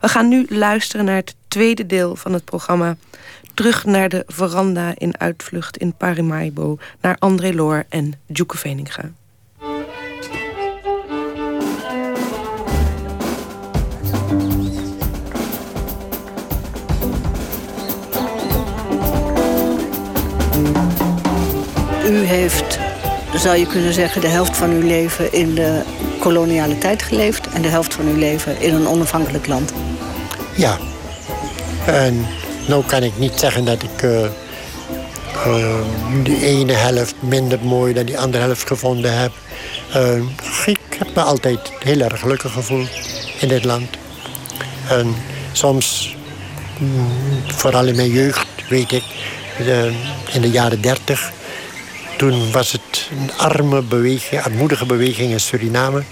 We gaan nu luisteren naar het tweede deel van het programma. Terug naar de veranda in uitvlucht in Paramaribo... naar André Loor en Djoeke Veninga. U heeft, zou je kunnen zeggen, de helft van uw leven in de koloniale tijd geleefd... en de helft van uw leven in een onafhankelijk land. Ja. En nou kan ik niet zeggen dat ik uh, die ene helft minder mooi dan die andere helft gevonden heb. Uh, ik heb me altijd heel erg gelukkig gevoeld in dit land. En soms, mm, vooral in mijn jeugd, weet ik, in de jaren dertig toen was het een arme beweging, armoedige beweging in Suriname.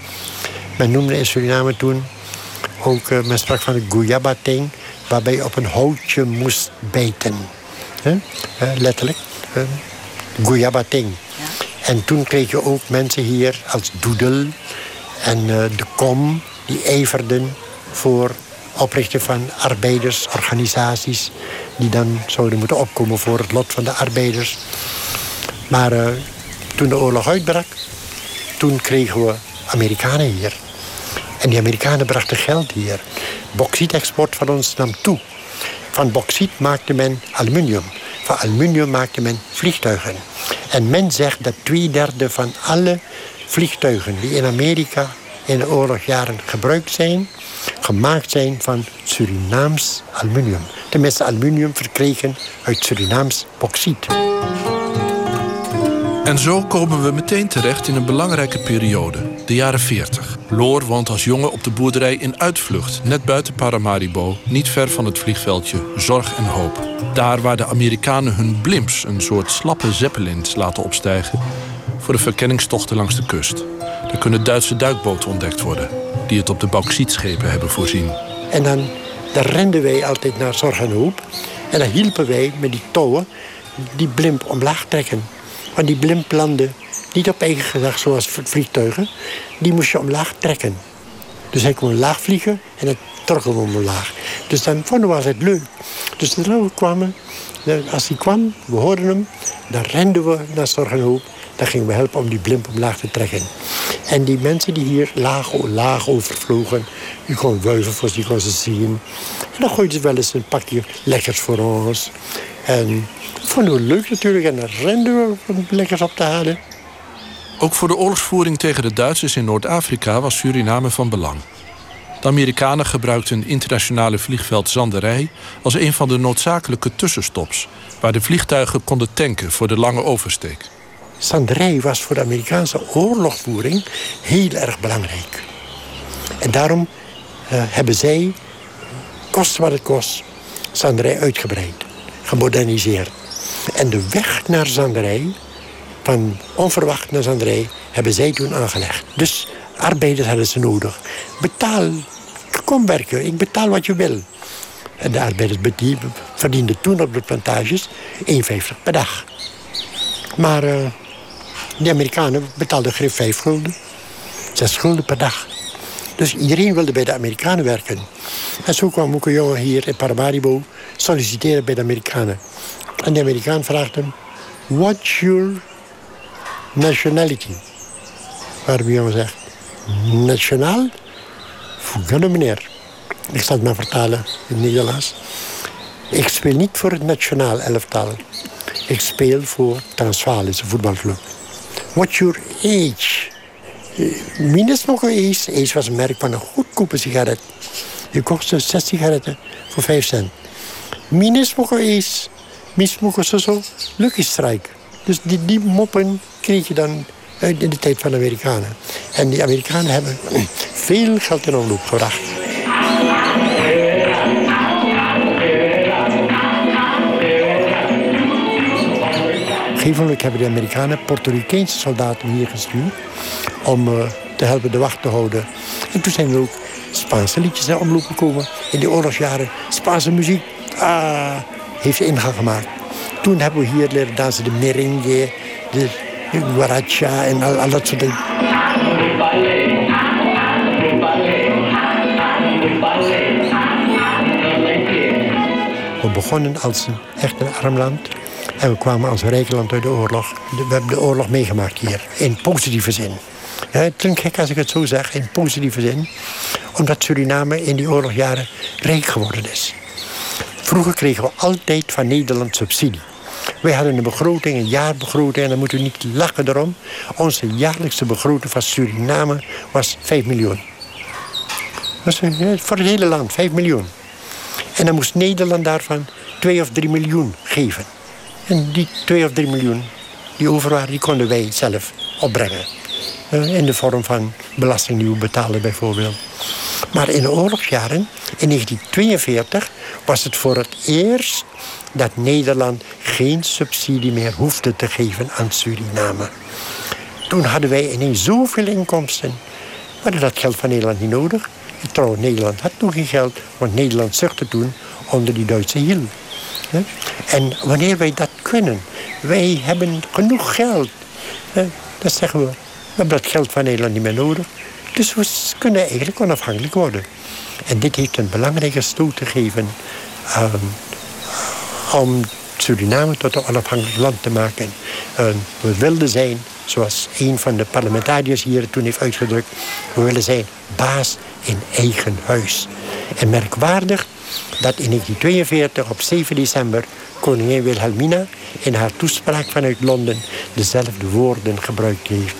Men noemde in Suriname toen ook, uh, men sprak van de guyabating, waarbij je op een houtje moest bijten. Uh, letterlijk. Uh. Ja. En toen kreeg je ook mensen hier als Doedel en de Kom, die ijverden voor oprichten van arbeidersorganisaties... die dan zouden moeten opkomen voor het lot van de arbeiders. Maar uh, toen de oorlog uitbrak, toen kregen we Amerikanen hier. En die Amerikanen brachten geld hier. Bauxietexport van ons nam toe. Van bauxiet maakte men aluminium. Van aluminium maakte men vliegtuigen. En men zegt dat twee derde van alle vliegtuigen die in Amerika in de oorlogjaren gebruikt zijn, gemaakt zijn van Surinaams aluminium. Tenminste, aluminium verkregen uit Surinaams bauxiet. En zo komen we meteen terecht in een belangrijke periode, de jaren 40. Loor woont als jongen op de boerderij in Uitvlucht, net buiten Paramaribo, niet ver van het vliegveldje Zorg en Hoop. Daar waar de Amerikanen hun blimps, een soort slappe zeppelins, laten opstijgen voor de verkenningstochten langs de kust. Er kunnen Duitse duikboten ontdekt worden, die het op de bauxietschepen hebben voorzien. En dan, dan renden wij altijd naar Zorg en Hoop. En dan hielpen wij met die touwen die blimp omlaag trekken. Want die blimp landde niet op eigen gezag zoals vliegtuigen. Die moest je omlaag trekken. Dus hij kon laag vliegen en trokken we hem omlaag. Dus dan vonden we het leuk. Dus zodra we kwamen, als hij kwam, we hoorden hem, dan renden we naar Zorgenhoop. Dan gingen we helpen om die blimp omlaag te trekken. En die mensen die hier laag, laag overvlogen, die kon wuiven die kon ze zien. En dan gooiden ze wel eens een pakje lekkers voor ons. En vonden we leuk natuurlijk en dan renden we om lekkers op te halen. Ook voor de oorlogsvoering tegen de Duitsers in Noord-Afrika was Suriname van belang. De Amerikanen gebruikten internationale vliegveld Zanderij als een van de noodzakelijke tussenstops, waar de vliegtuigen konden tanken voor de lange oversteek. Zanderij was voor de Amerikaanse oorlogvoering heel erg belangrijk. En daarom uh, hebben zij, kost wat het kost, Zanderij uitgebreid, gemoderniseerd. En de weg naar Zanderij, van onverwacht naar Zanderij, hebben zij toen aangelegd. Dus arbeiders hadden ze nodig. Betaal, kom werken, ik betaal wat je wil. En de arbeiders verdienden toen op de plantages 1,50 per dag. Maar uh, de Amerikanen betaalden geen 5 gulden. 6 gulden per dag. Dus iedereen wilde bij de Amerikanen werken. En zo kwam ook een jongen hier in Paramaribo solliciteren bij de Amerikanen. En de Amerikaan vraagt hem... What's your nationality? Waarop de jongen zegt... Nationaal? Vergunne meneer. Ik zal het maar vertalen in het Nederlands. Ik speel niet voor het nationaal elftal. Ik speel voor Transvaal, is een voetbalclub. What's your age? Minus nog age. Age was een merk van een goedkope sigaret. Je kocht zes sigaretten voor 5 cent. Minus nog age mismogen ze zo Lucky Strike. Dus die, die moppen kreeg je dan uit in de tijd van de Amerikanen. En die Amerikanen hebben veel geld in omloop gebracht. Gegevenlijk hebben de Amerikanen Puerto Ricaanse soldaten hier gestuurd... om uh, te helpen de wacht te houden. En toen zijn er ook Spaanse liedjes in omloop gekomen. In de oorlogsjaren Spaanse muziek. Ah, heeft ingang gemaakt. Toen hebben we hier leren dansen, de merengue, de guaracha en al, dat soort dingen. We begonnen als een echt een arm land. En we kwamen als rijk land uit de oorlog. We hebben de oorlog meegemaakt hier, in positieve zin. Ja, het klinkt gek als ik het zo zeg, in positieve zin. Omdat Suriname in die oorlogjaren rijk geworden is. Vroeger kregen we altijd van Nederland subsidie. Wij hadden een begroting, een jaarbegroting, en dan moeten we niet lachen erom. Onze jaarlijkse begroting van Suriname was 5 miljoen. Dat was voor het hele land, 5 miljoen. En dan moest Nederland daarvan 2 of 3 miljoen geven. En die 2 of 3 miljoen die over waren, die konden wij zelf opbrengen. Eh, in de vorm van belasting die we betalen bijvoorbeeld. Maar in de oorlogsjaren, in 1942, was het voor het eerst dat Nederland geen subsidie meer hoefde te geven aan Suriname. Toen hadden wij ineens zoveel inkomsten. We hadden dat geld van Nederland niet nodig. Trouwens, Nederland had toen geen geld, want Nederland zuchtte toen onder die Duitse hiel. En wanneer wij dat kunnen, wij hebben genoeg geld. Dan zeggen we, we hebben dat geld van Nederland niet meer nodig. Dus we kunnen eigenlijk onafhankelijk worden. En dit heeft een belangrijke stoot te geven om Suriname tot een onafhankelijk land te maken. we wilden zijn, zoals een van de parlementariërs hier toen heeft uitgedrukt, we willen zijn baas in eigen huis. En merkwaardig dat in 1942 op 7 december koningin Wilhelmina in haar toespraak vanuit Londen dezelfde woorden gebruikt heeft.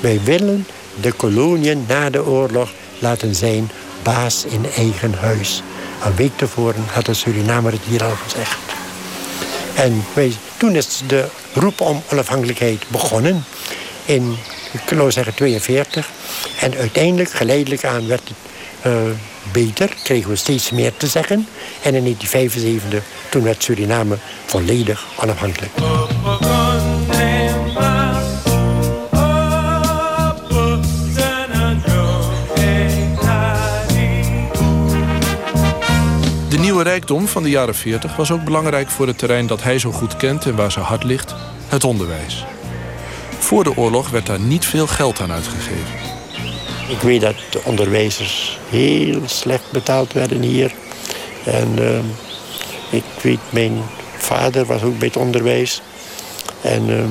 Wij willen de koloniën na de oorlog laten zijn baas in eigen huis. Een week tevoren had de Surinamer het hier al gezegd. En toen is de roep om onafhankelijkheid begonnen. In, ik kan zeggen, 42. En uiteindelijk, geleidelijk aan, werd het uh, beter. Kregen we steeds meer te zeggen. En in 1975, toen werd Suriname volledig onafhankelijk. De nieuwe rijkdom van de jaren 40 was ook belangrijk voor het terrein dat hij zo goed kent en waar zijn hart ligt, het onderwijs. Voor de oorlog werd daar niet veel geld aan uitgegeven. Ik weet dat de onderwijzers heel slecht betaald werden hier. En uh, ik weet, mijn vader was ook bij het onderwijs. En uh,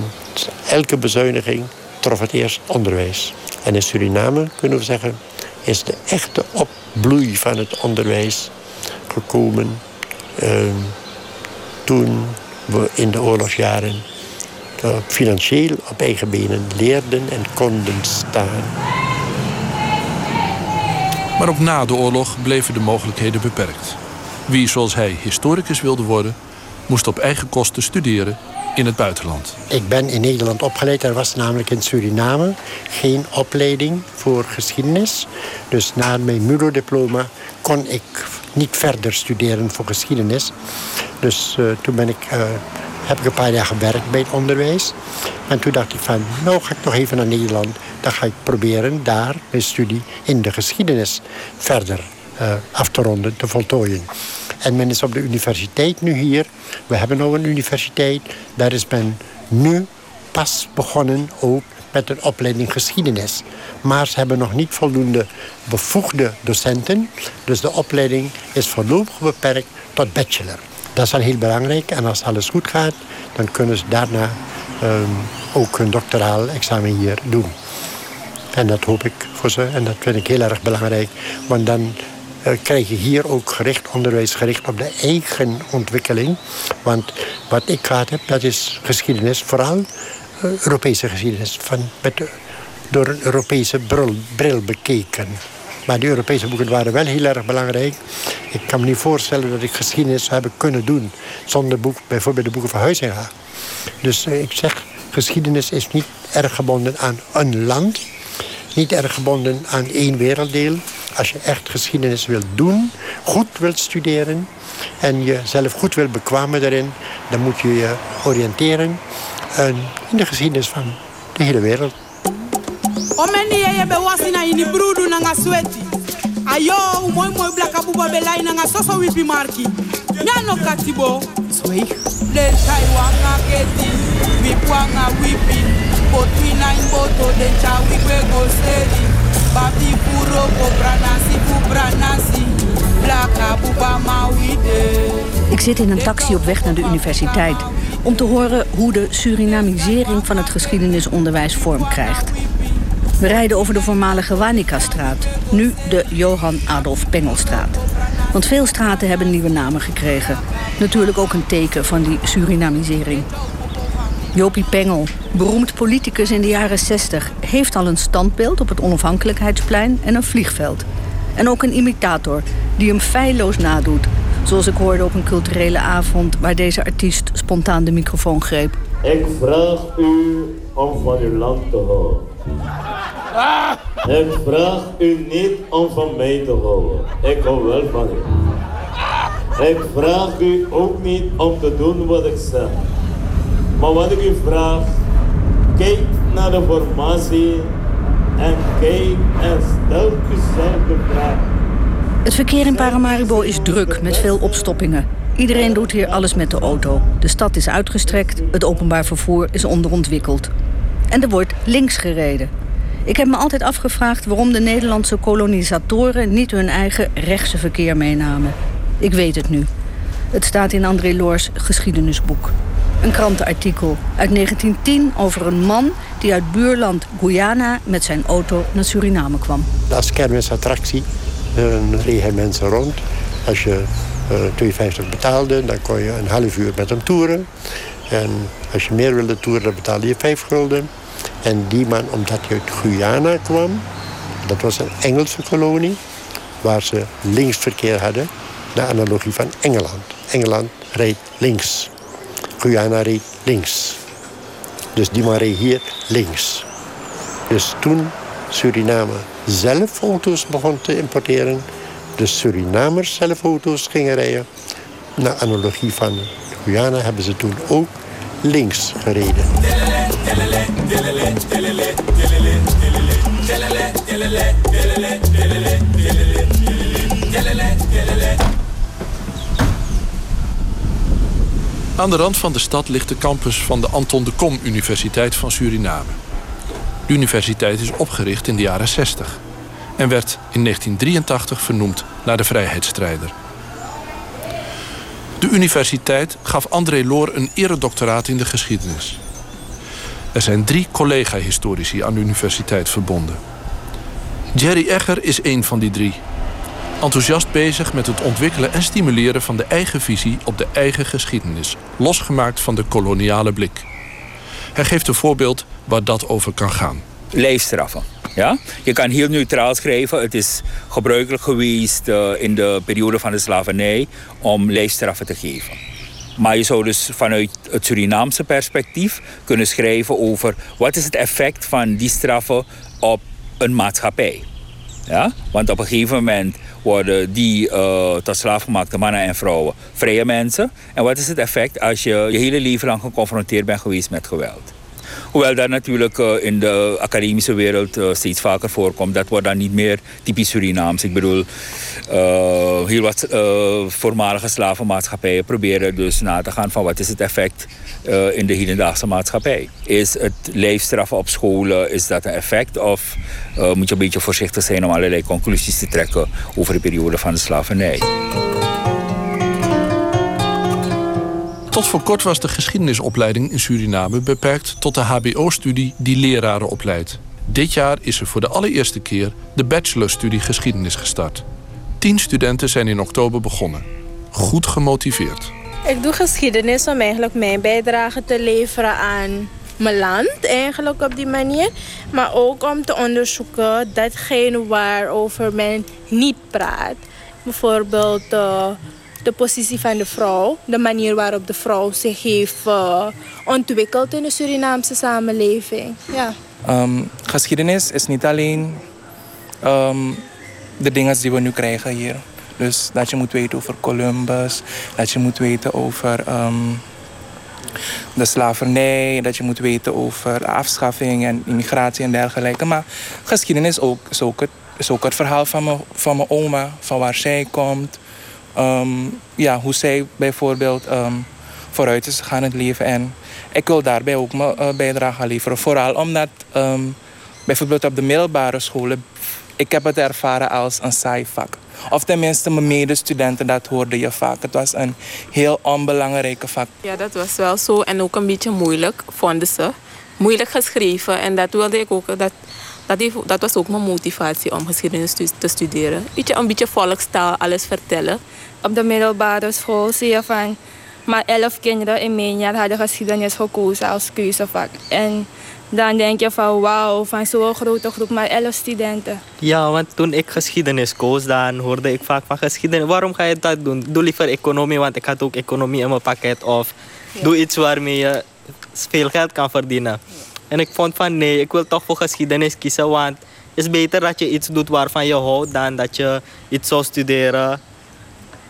elke bezuiniging trof het eerst onderwijs. En in Suriname, kunnen we zeggen, is de echte opbloei van het onderwijs uh, toen we in de oorlogsjaren uh, financieel op eigen benen leerden en konden staan. Maar ook na de oorlog bleven de mogelijkheden beperkt. Wie zoals hij historicus wilde worden, moest op eigen kosten studeren in het buitenland. Ik ben in Nederland opgeleid. Er was namelijk in Suriname geen opleiding voor geschiedenis. Dus na mijn MULO-diploma kon ik niet verder studeren voor geschiedenis. Dus uh, toen ben ik, uh, heb ik een paar jaar gewerkt bij het onderwijs. En toen dacht ik van, nou ga ik nog even naar Nederland. Dan ga ik proberen daar mijn studie in de geschiedenis verder uh, af te ronden, te voltooien. En men is op de universiteit nu hier. We hebben nu een universiteit. Daar is men nu pas begonnen ook met een opleiding geschiedenis. Maar ze hebben nog niet voldoende bevoegde docenten. Dus de opleiding is voorlopig beperkt tot bachelor. Dat is dan heel belangrijk. En als alles goed gaat, dan kunnen ze daarna um, ook hun doctoraal examen hier doen. En dat hoop ik voor ze. En dat vind ik heel erg belangrijk. Want dan krijg je hier ook gericht onderwijs gericht op de eigen ontwikkeling. Want wat ik gehad heb, dat is geschiedenis. Vooral uh, Europese geschiedenis. Van, met, door een Europese bril, bekeken. Maar die Europese boeken waren wel heel erg belangrijk. Ik kan me niet voorstellen dat ik geschiedenis zou hebben kunnen doen... zonder boek, bijvoorbeeld de boeken van Huizinga. Dus uh, ik zeg, geschiedenis is niet erg gebonden aan een land... niet erg gebonden aan één werelddeel. Als je echt geschiedenis wilt doen, goed wilt studeren... en jezelf goed wilt bekwamen daarin... dan moet je je oriënteren in de geschiedenis van de hele wereld. omeni yeye be wasi na ini brudu na nga sweti. Ayo umoi moi blaka buba belai na nga soso wipi marki. Nyano katibo. Swei le tai wanga keti wipwanga wipi. Botwina imboto de cha wikwe goseri Ik zit in een taxi op weg naar de universiteit... om te horen hoe de Surinamisering van het geschiedenisonderwijs vorm krijgt. We rijden over de voormalige Wanika-straat, nu de Johan Adolf Pengelstraat. Want veel straten hebben nieuwe namen gekregen. Natuurlijk ook een teken van die Surinamisering. Jopie Pengel, beroemd politicus in de jaren 60... heeft al een standbeeld op het onafhankelijkheidsplein en een vliegveld. En ook een imitator die hem feilloos nadoet. Zoals ik hoorde op een culturele avond waar deze artiest spontaan de microfoon greep. Ik vraag u om van uw land te houden. Ik vraag u niet om van mij te houden. Ik hou wel van u. Ik vraag u ook niet om te doen wat ik zeg. Maar wat ik vraag, kijk naar de formatie en kijk en stel uzelf de vraag. Het verkeer in Paramaribo is druk met veel opstoppingen. Iedereen doet hier alles met de auto. De stad is uitgestrekt, het openbaar vervoer is onderontwikkeld. En er wordt links gereden. Ik heb me altijd afgevraagd waarom de Nederlandse kolonisatoren niet hun eigen rechtse verkeer meenamen. Ik weet het nu. Het staat in André Loors geschiedenisboek. Een krantenartikel uit 1910 over een man die uit buurland Guyana met zijn auto naar Suriname kwam. Als kermisattractie reden mensen rond. Als je uh, 2,50 betaalde, dan kon je een half uur met hem toeren. En als je meer wilde toeren, dan betaalde je 5 gulden. En die man, omdat hij uit Guyana kwam... dat was een Engelse kolonie... waar ze linksverkeer hadden... naar analogie van Engeland. Engeland reed links. Guyana reed links. Dus die man reed hier links. Dus toen Suriname zelf auto's begon te importeren... de Surinamers zelf auto's gingen rijden... naar analogie van Guyana hebben ze toen ook links gereden. Aan de rand van de stad ligt de campus van de Anton de Kom Universiteit van Suriname. De universiteit is opgericht in de jaren 60 en werd in 1983 vernoemd naar de vrijheidsstrijder. De universiteit gaf André Loor een eredoctoraat in de geschiedenis. Er zijn drie collega-historici aan de universiteit verbonden. Jerry Egger is één van die drie. Enthousiast bezig met het ontwikkelen en stimuleren van de eigen visie op de eigen geschiedenis, losgemaakt van de koloniale blik. Hij geeft een voorbeeld waar dat over kan gaan. Leefstraffen. Ja? Je kan heel neutraal schrijven. Het is gebruikelijk geweest uh, in de periode van de slavernij om leefstraffen te geven. Maar je zou dus vanuit het Surinaamse perspectief kunnen schrijven over wat is het effect van die straffen op een maatschappij. Ja? Want op een gegeven moment worden die uh, tot slaafgemaakte mannen en vrouwen vrije mensen. En wat is het effect als je je hele leven lang geconfronteerd bent geweest met geweld? Hoewel dat natuurlijk uh, in de academische wereld uh, steeds vaker voorkomt. Dat wordt dan niet meer typisch Surinaams. Ik bedoel, uh, heel wat voormalige slavenmaatschappijen proberen dus na te gaan van wat is het effect in de hedendaagse maatschappij. Is het leefstraffen op scholen, is dat een effect? Of moet je een beetje voorzichtig zijn om allerlei conclusies te trekken over de periode van de slavernij? Tot voor kort was de geschiedenisopleiding in Suriname beperkt tot de HBO-studie die leraren opleidt. Dit jaar is er voor de allereerste keer de bachelorstudie geschiedenis gestart. Tien studenten zijn in oktober begonnen. Goed gemotiveerd. Ik doe geschiedenis om eigenlijk mijn bijdrage te leveren aan mijn land, eigenlijk op die manier. Maar ook om te onderzoeken datgene waarover men niet praat. Bijvoorbeeld uh, de positie van de vrouw, de manier waarop de vrouw zich heeft uh, ontwikkeld in de Surinaamse samenleving. Ja. Um, geschiedenis is niet alleen um, de dingen die we nu krijgen hier. Dus dat je moet weten over Columbus, dat je moet weten over um, de slavernij, dat je moet weten over afschaffing en immigratie en dergelijke. Maar geschiedenis ook, is, ook het, verhaal van van mijn oma, van waar zij komt, um, ja, hoe zij bijvoorbeeld um, vooruit is gegaan in het leven. En ik wil daarbij ook mijn uh, bijdrage leveren. Vooral omdat um, bijvoorbeeld op de middelbare scholen... ik heb het ervaren als een saai vak. Of tenminste, mijn medestudenten, dat hoorde je vaak. Het was een heel onbelangrijke vak. Ja, dat was wel zo. En ook een beetje moeilijk, vonden ze. Moeilijk geschreven. En dat wilde ik ook. Dat, dat, dat was ook mijn motivatie om geschiedenis te studeren. Beetje, een beetje volkstaal, alles vertellen. Op de middelbare school zie je van... Maar elf kinderen in mijn jaar hadden geschiedenis gekozen als keuzevak. En dan denk je van wauw, van zo'n grote groep, maar elf studenten. Ja, want toen ik geschiedenis koos, dan hoorde ik vaak van geschiedenis. Waarom ga je dat doen? Doe liever economie, want ik had ook economie in mijn pakket. Of doe iets waarmee je veel geld kan verdienen. En ik vond van nee, ik wil toch voor geschiedenis kiezen, want het is beter dat je iets doet waarvan je houdt dan dat je iets zou studeren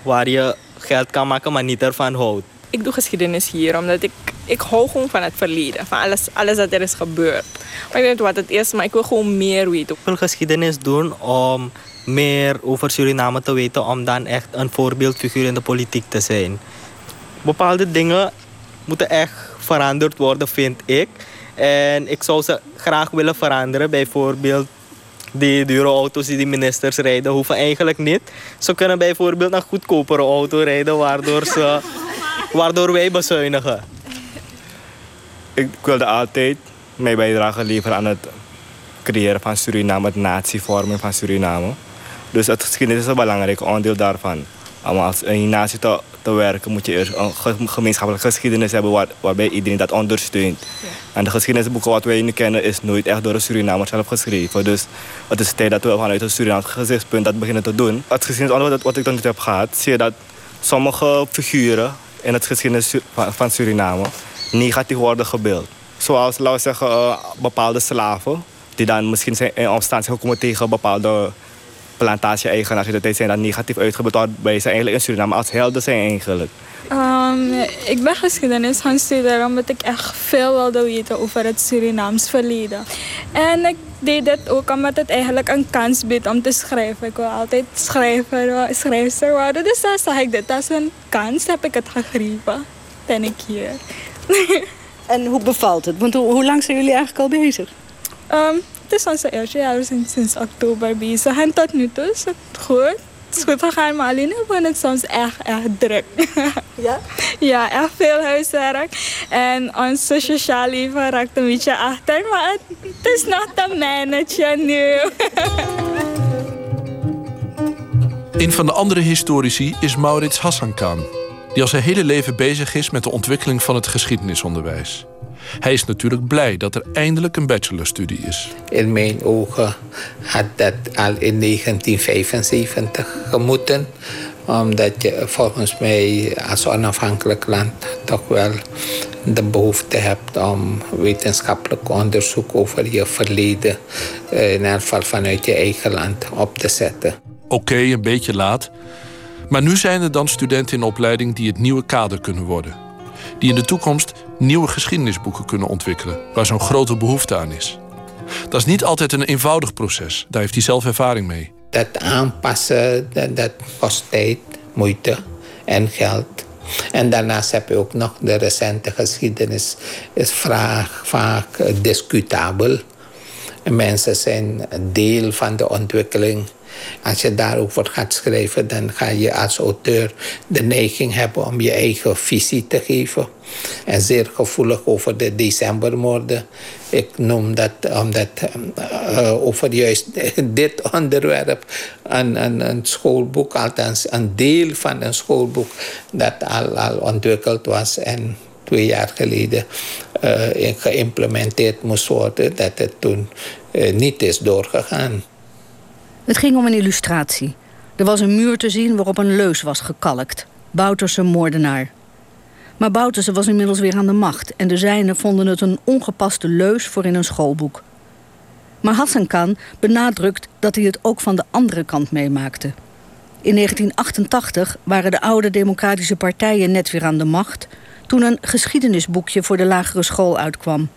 waar je geld kan maken, maar niet ervan houdt. Ik doe geschiedenis hier omdat ik, ik hou gewoon van het verleden. Van alles, alles dat er is gebeurd. Maar ik weet niet wat het is, maar ik wil gewoon meer weten. Ik wil geschiedenis doen om meer over Suriname te weten. Om dan echt een voorbeeldfiguur in de politiek te zijn. Bepaalde dingen moeten echt veranderd worden, vind ik. En ik zou ze graag willen veranderen. Bijvoorbeeld die dure auto's die de ministers rijden, hoeven eigenlijk niet. Ze kunnen bijvoorbeeld een goedkopere auto rijden, waardoor, ze, waardoor wij bezuinigen. Ik wilde altijd mijn bijdrage leveren aan het creëren van Suriname, het natievorming van Suriname. Dus het geschiedenis is een belangrijk onderdeel daarvan. Om als een natie te, te werken moet je eerst een gemeenschappelijke geschiedenis hebben waar, waarbij iedereen dat ondersteunt. Ja. En de geschiedenisboeken wat wij nu kennen is nooit echt door een Surinamer zelf geschreven. Dus het is tijd dat we vanuit een Surinaams gezichtspunt dat beginnen te doen. Het geschiedenisonderwijs wat ik dan niet heb gehad, zie je dat sommige figuren in het geschiedenis van Suriname negatief worden gebeeld. Zoals, laten we zeggen, uh, bepaalde slaven die dan misschien zijn in opstand gekomen tegen bepaalde plantage-eigenaars. Die zijn dan negatief uitgebeeld waarbij ze eigenlijk in Suriname als helden zijn eigenlijk. Um, ik ben geschiedenis gaan studeren omdat ik echt veel wilde weten over het Surinaams verleden. En ik deed dit ook omdat het eigenlijk een kans biedt om te schrijven. Ik wil altijd schrijver, schrijfster worden. Dus dan zag ik dit als een kans, heb ik het gegrepen. Ben ik hier. en hoe bevalt het? Want hoe, lang zijn jullie eigenlijk al bezig? Um, het is onze eerste jaar, we zijn sinds oktober bezig. En tot nu toe is het goed. Het is goed gegaan, maar alleen ik het soms echt, echt druk. Ja? Ja, echt veel huiswerk. En ons sociaal leven raakt een beetje achter, maar het, het is nog te managen nu. Een van de andere historici is Maurits Hassankan, die al zijn hele leven bezig is met de ontwikkeling van het geschiedenisonderwijs. Hij is natuurlijk blij dat er eindelijk een bachelorstudie is. In mijn ogen had dat al in 1975 gemoeten. Omdat je volgens mij als onafhankelijk land toch wel de behoefte hebt om wetenschappelijk onderzoek over je verleden, eh, in elk geval vanuit je eigen land, op te zetten. Oké, een beetje laat. Maar nu zijn er dan studenten in opleiding die het nieuwe kader kunnen worden die in de toekomst nieuwe geschiedenisboeken kunnen ontwikkelen, waar zo'n grote behoefte aan is. Dat is niet altijd een eenvoudig proces, daar heeft hij zelf ervaring mee. Dat aanpassen, dat, kost tijd, moeite en geld. En daarnaast heb je ook nog de recente geschiedenis, is vaak discutabel. Mensen zijn deel van de ontwikkeling als je daarover gaat schrijven, dan ga je als auteur de neiging hebben om je eigen visie te geven. En zeer gevoelig over de decembermoorden. Ik noem dat omdat uh, over juist dit onderwerp een, een, schoolboek, althans een deel van een schoolboek, dat al, al ontwikkeld was en twee jaar geleden uh, geïmplementeerd moest worden, dat het toen niet is doorgegaan. Het ging om een illustratie. Er was een muur te zien waarop een leus was gekalkt. Bouterse moordenaar. Maar Bouterse was inmiddels weer aan de macht... en de zijnen vonden het een ongepaste leus voor in een schoolboek. Maar Hassan Khan benadrukt dat hij het ook van de andere kant meemaakte. In 1988 waren de oude democratische partijen net weer aan de macht... toen een geschiedenisboekje voor de lagere school uitkwam.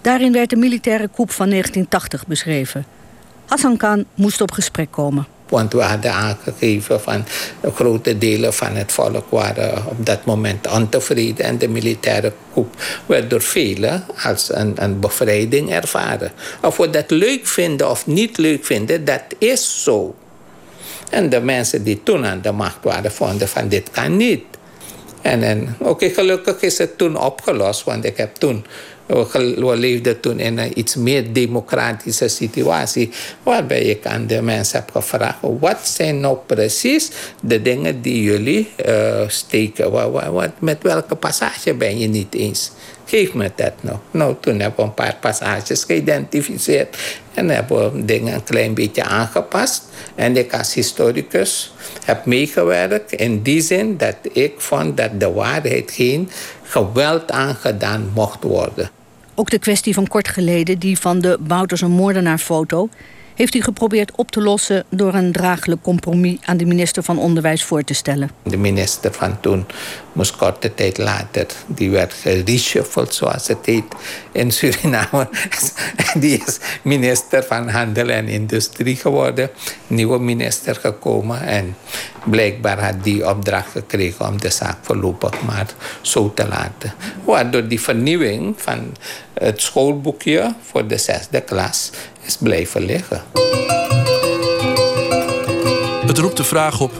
Daarin werd de militaire coup van 1980 beschreven... Hassan Khan moest op gesprek komen. Want we hadden aangegeven van grote delen van het volk waren op dat moment ontevreden. En de militaire coup werd door velen als een, een bevrijding ervaren. Of we dat leuk vinden of niet leuk vinden, dat is zo. En de mensen die toen aan de macht waren, vonden van dit kan niet. En, en oké, gelukkig is het toen opgelost, want ik heb toen we leefden toen in een iets meer democratische situatie, waarbij ik aan de mensen heb gevraagd: wat zijn nou precies de dingen die jullie uh, steken? Wat, met welke passage ben je niet eens? Geef me dat nou. Nou, toen hebben we een paar passages geïdentificeerd en hebben we dingen een klein beetje aangepast. En ik als historicus heb meegewerkt in die zin dat ik vond dat de waarheid geen geweld aangedaan mocht worden. Ook de kwestie van kort geleden, die van de Wouters een moordenaar foto heeft hij geprobeerd op te lossen door een draaglijk compromis aan de minister van Onderwijs voor te stellen. De minister van toen moest korte tijd later, die werd gereshuffled zoals het heet in Suriname. die is minister van Handel en Industrie geworden, nieuwe minister gekomen en blijkbaar had die opdracht gekregen om de zaak voorlopig maar zo te laten. Waardoor die vernieuwing van het schoolboekje voor de zesde klas is blijven liggen. Het roept de vraag op: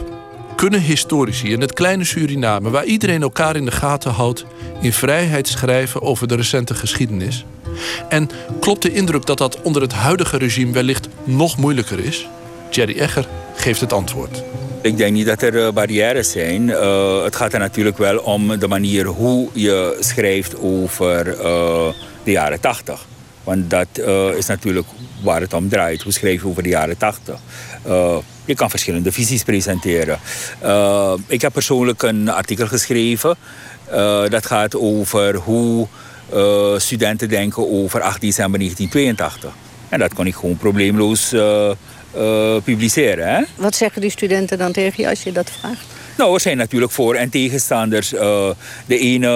kunnen historici in het kleine Suriname, waar iedereen elkaar in de gaten houdt, in vrijheid schrijven over de recente geschiedenis? En klopt de indruk dat dat onder het huidige regime wellicht nog moeilijker is? Jerry Egger geeft het antwoord. Ik denk niet dat er uh, barrières zijn. Uh, het gaat er natuurlijk wel om de manier hoe je schrijft over uh, de jaren 80. Want dat is natuurlijk waar het om draait. Hoe schrijf je over de jaren 80? Uh, je kan verschillende visies presenteren. Ik heb persoonlijk een artikel geschreven. dat gaat over hoe studenten denken over 8 december 1982. En dat kon ik gewoon probleemloos publiceren. Hè? Wat zeggen die studenten dan tegen je als je dat vraagt? Nou, er zijn natuurlijk voor- en tegenstanders. Uh, de ene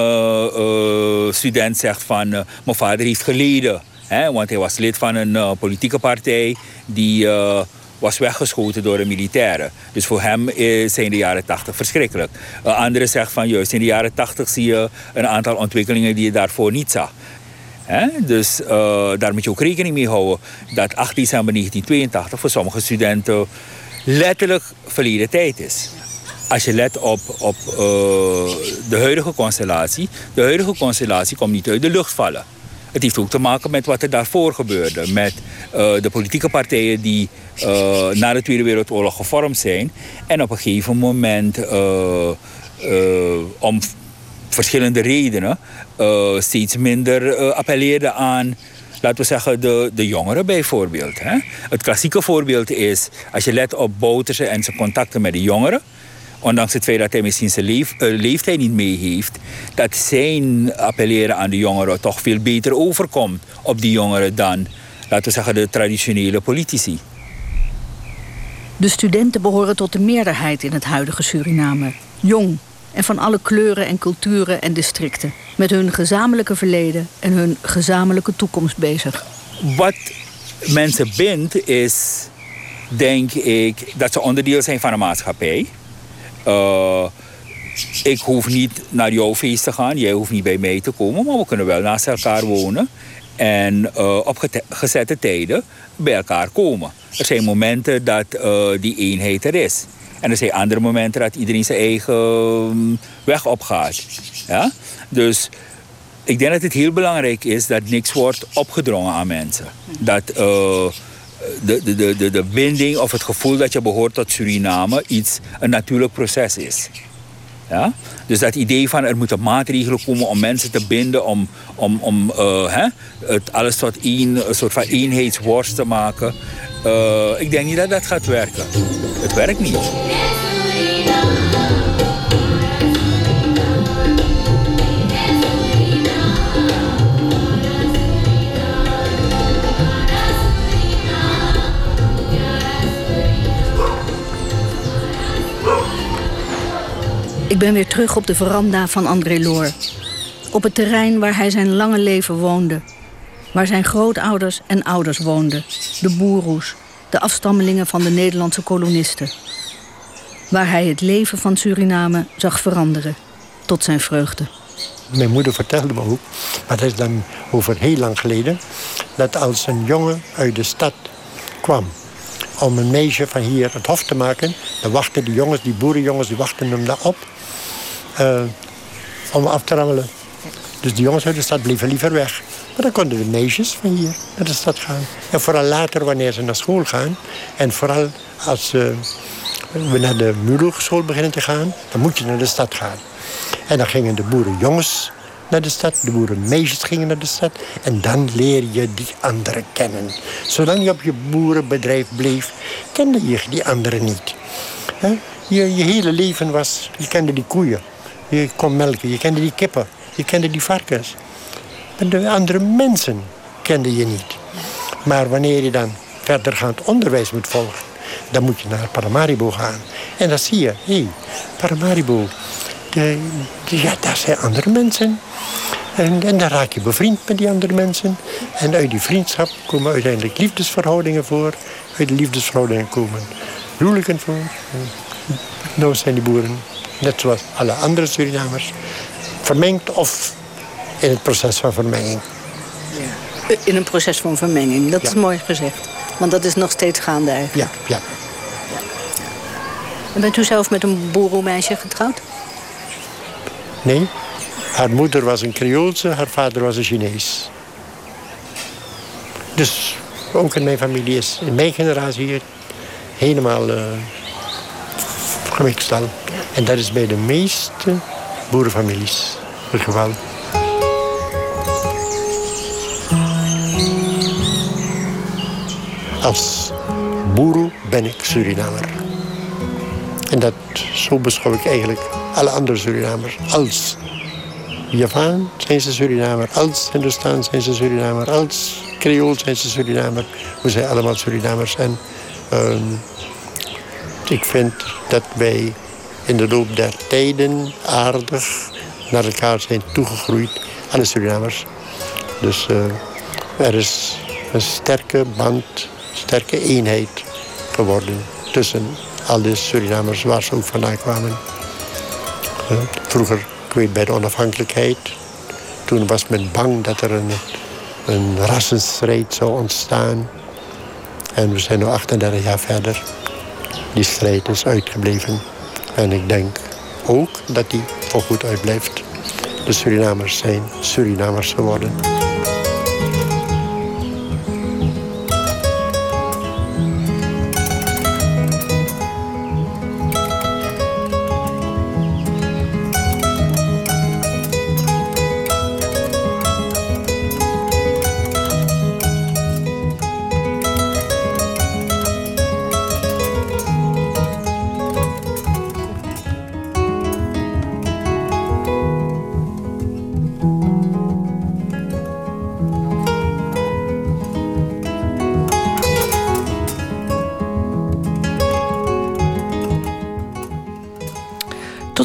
uh, student zegt van... Mijn vader heeft geleden. Hè, want hij was lid van een politieke partij... die was weggeschoten door de militairen. Dus voor hem zijn de jaren 80 verschrikkelijk. Een andere zegt van juist in de jaren 80 zie je een aantal ontwikkelingen die je daarvoor niet zag. Dus uh, daar moet je ook rekening mee houden dat 8 december 1982 voor sommige studenten letterlijk verleden tijd is als je let op, op uh, de huidige constellatie. De huidige constellatie komt niet uit de lucht vallen. Het heeft ook te maken met wat er daarvoor gebeurde. Met uh, de politieke partijen die na de Tweede Wereldoorlog gevormd zijn. En op een gegeven moment om verschillende redenen steeds minder appelleerden aan laten we zeggen, de, de jongeren bijvoorbeeld. Hè? Het klassieke voorbeeld is, als je let op Bouterse en zijn contacten met de jongeren ondanks het feit dat hij misschien zijn uh, leeftijd niet mee heeft, dat zijn appelleren aan de jongeren toch veel beter overkomt op die jongeren dan, laten we zeggen, de traditionele politici. De studenten behoren tot de meerderheid in het huidige Suriname. Jong en van alle kleuren en culturen en districten. Met hun gezamenlijke verleden en hun gezamenlijke toekomst bezig. Wat mensen bindt is, denk ik, dat ze onderdeel zijn van een maatschappij. Uh, ik hoef niet naar jouw feest te gaan, jij hoeft niet bij mij te komen, maar we kunnen wel naast elkaar wonen en uh, op gezette tijden bij elkaar komen. Er zijn momenten dat uh, die eenheid er is. En er zijn andere momenten dat iedereen zijn eigen um, weg opgaat. Ja? Dus ik denk dat het heel belangrijk is dat niks wordt opgedrongen aan mensen. Dat de, de, de, de binding of het gevoel dat je behoort tot Suriname iets, een natuurlijk proces is. Ja? Dus dat idee van er moeten maatregelen komen om mensen te binden, om, om, om uh, hè, het alles tot één, een soort van eenheidsworst te maken. Uh, ik denk niet dat dat gaat werken. Het werkt niet. Ik ben weer terug op de veranda van André Loor. Op het terrein waar hij zijn lange leven woonde. Waar zijn grootouders en ouders woonden. De Boeroes, de afstammelingen van de Nederlandse kolonisten. Waar hij het leven van Suriname zag veranderen. Tot zijn vreugde. Mijn moeder vertelde me ook, maar dat is dan over heel lang geleden... dat als een jongen uit de stad kwam om een meisje van hier het hof te maken. Dan wachten die jongens, die boerenjongens, die wachten hem daar op. Uh, om af te rammelen. Dus die jongens uit de stad bleven liever weg. Maar dan konden de meisjes van hier naar de stad gaan. En vooral later wanneer ze naar school gaan. En vooral als uh, we naar de Mulhogeschool beginnen te gaan. Dan moet je naar de stad gaan. En dan gingen de boerenjongens naar de stad. De boerenmeisjes gingen naar de stad. En dan leer je die anderen kennen. Zolang je op je boerenbedrijf bleef, kende je die anderen niet. Je, je hele leven was, je kende die koeien. Je kon melken, je kende die kippen, je kende die varkens. De andere mensen kende je niet. Maar wanneer je dan verdergaand onderwijs moet volgen... dan moet je naar Paramaribo gaan. En dan zie je, hé, hey, Paramaribo... Ja, daar zijn andere mensen. En, en dan raak je bevriend met die andere mensen. En uit die vriendschap komen uiteindelijk liefdesverhoudingen voor. Uit de liefdesverhoudingen komen huwelijken voor. Nou zijn die boeren, net zoals alle andere Surinamers, vermengd of in het proces van vermenging. Ja. In een proces van vermenging, dat is mooi gezegd. Want dat is nog steeds gaande eigenlijk. Ja, ja. En bent u zelf met een boerenmeisje getrouwd? Nee. Haar moeder was een Creoolse, haar vader was een Chinees. Dus ook in mijn familie is in mijn generatie helemaal uh, gemixt al. En dat is bij de meeste boerenfamilies het geval. Als boeroe ben ik Surinamer. En dat, zo beschouw ik eigenlijk alle andere Surinamers als Javaan zijn ze Surinamer, als Hindustan zijn ze Surinamer, als Creool zijn ze Surinamer. We zijn allemaal Surinamers. En uh, ik vind dat wij in de loop der tijden aardig naar elkaar zijn toegegroeid, alle Surinamers. Dus uh, er is een sterke band, sterke eenheid geworden tussen al de Surinamers waar ze ook vandaan kwamen. Vroeger, ik bij de onafhankelijkheid, toen was men bang dat er een, een rassenstrijd zou ontstaan. En we zijn nu 38 jaar verder. Die strijd is uitgebleven. En ik denk ook dat die goed uitblijft. De Surinamers zijn Surinamers geworden.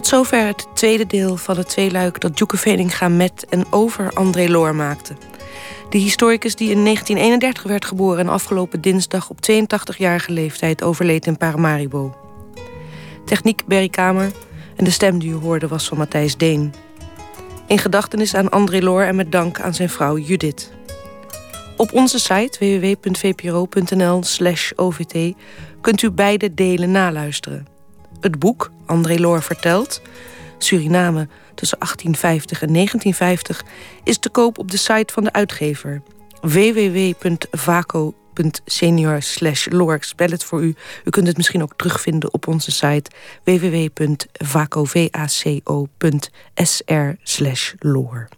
Zover het tweede deel van het tweeluik dat Joeke Veninga met en over André Loor maakte. De historicus die in 1931 werd geboren en afgelopen dinsdag op 82-jarige leeftijd overleed in Paramaribo. Techniek Berry Kamer en de stem die u hoorde was van Matthijs Deen. In gedachtenis aan André Loor en met dank aan zijn vrouw Judith. Op onze site www.vpro.nl/ovt kunt u beide delen naluisteren. Het boek André Loor vertelt, Suriname tussen 1850 en 1950, is te koop op de site van de uitgever www.vaco.senior loor. spel het voor u. U kunt het misschien ook terugvinden op onze site www.vaco.sr loor.